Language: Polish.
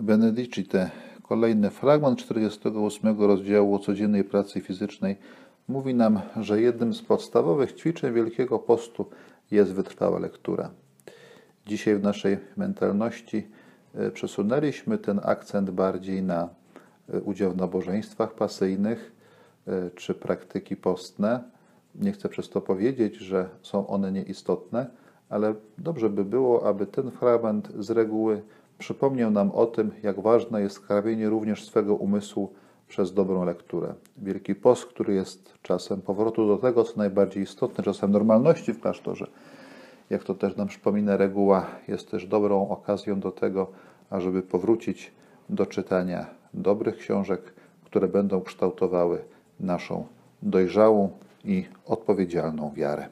Benedicite, kolejny fragment 48 rozdziału o codziennej pracy fizycznej, mówi nam, że jednym z podstawowych ćwiczeń Wielkiego Postu jest wytrwała lektura. Dzisiaj w naszej mentalności e, przesunęliśmy ten akcent bardziej na e, udział w nabożeństwach pasyjnych e, czy praktyki postne. Nie chcę przez to powiedzieć, że są one nieistotne, ale dobrze by było, aby ten fragment z reguły przypomniał nam o tym, jak ważne jest skrawienie również swego umysłu przez dobrą lekturę. Wielki Post, który jest czasem powrotu do tego, co najbardziej istotne, czasem normalności w klasztorze, jak to też nam przypomina reguła, jest też dobrą okazją do tego, ażeby powrócić do czytania dobrych książek, które będą kształtowały naszą dojrzałą i odpowiedzialną wiarę.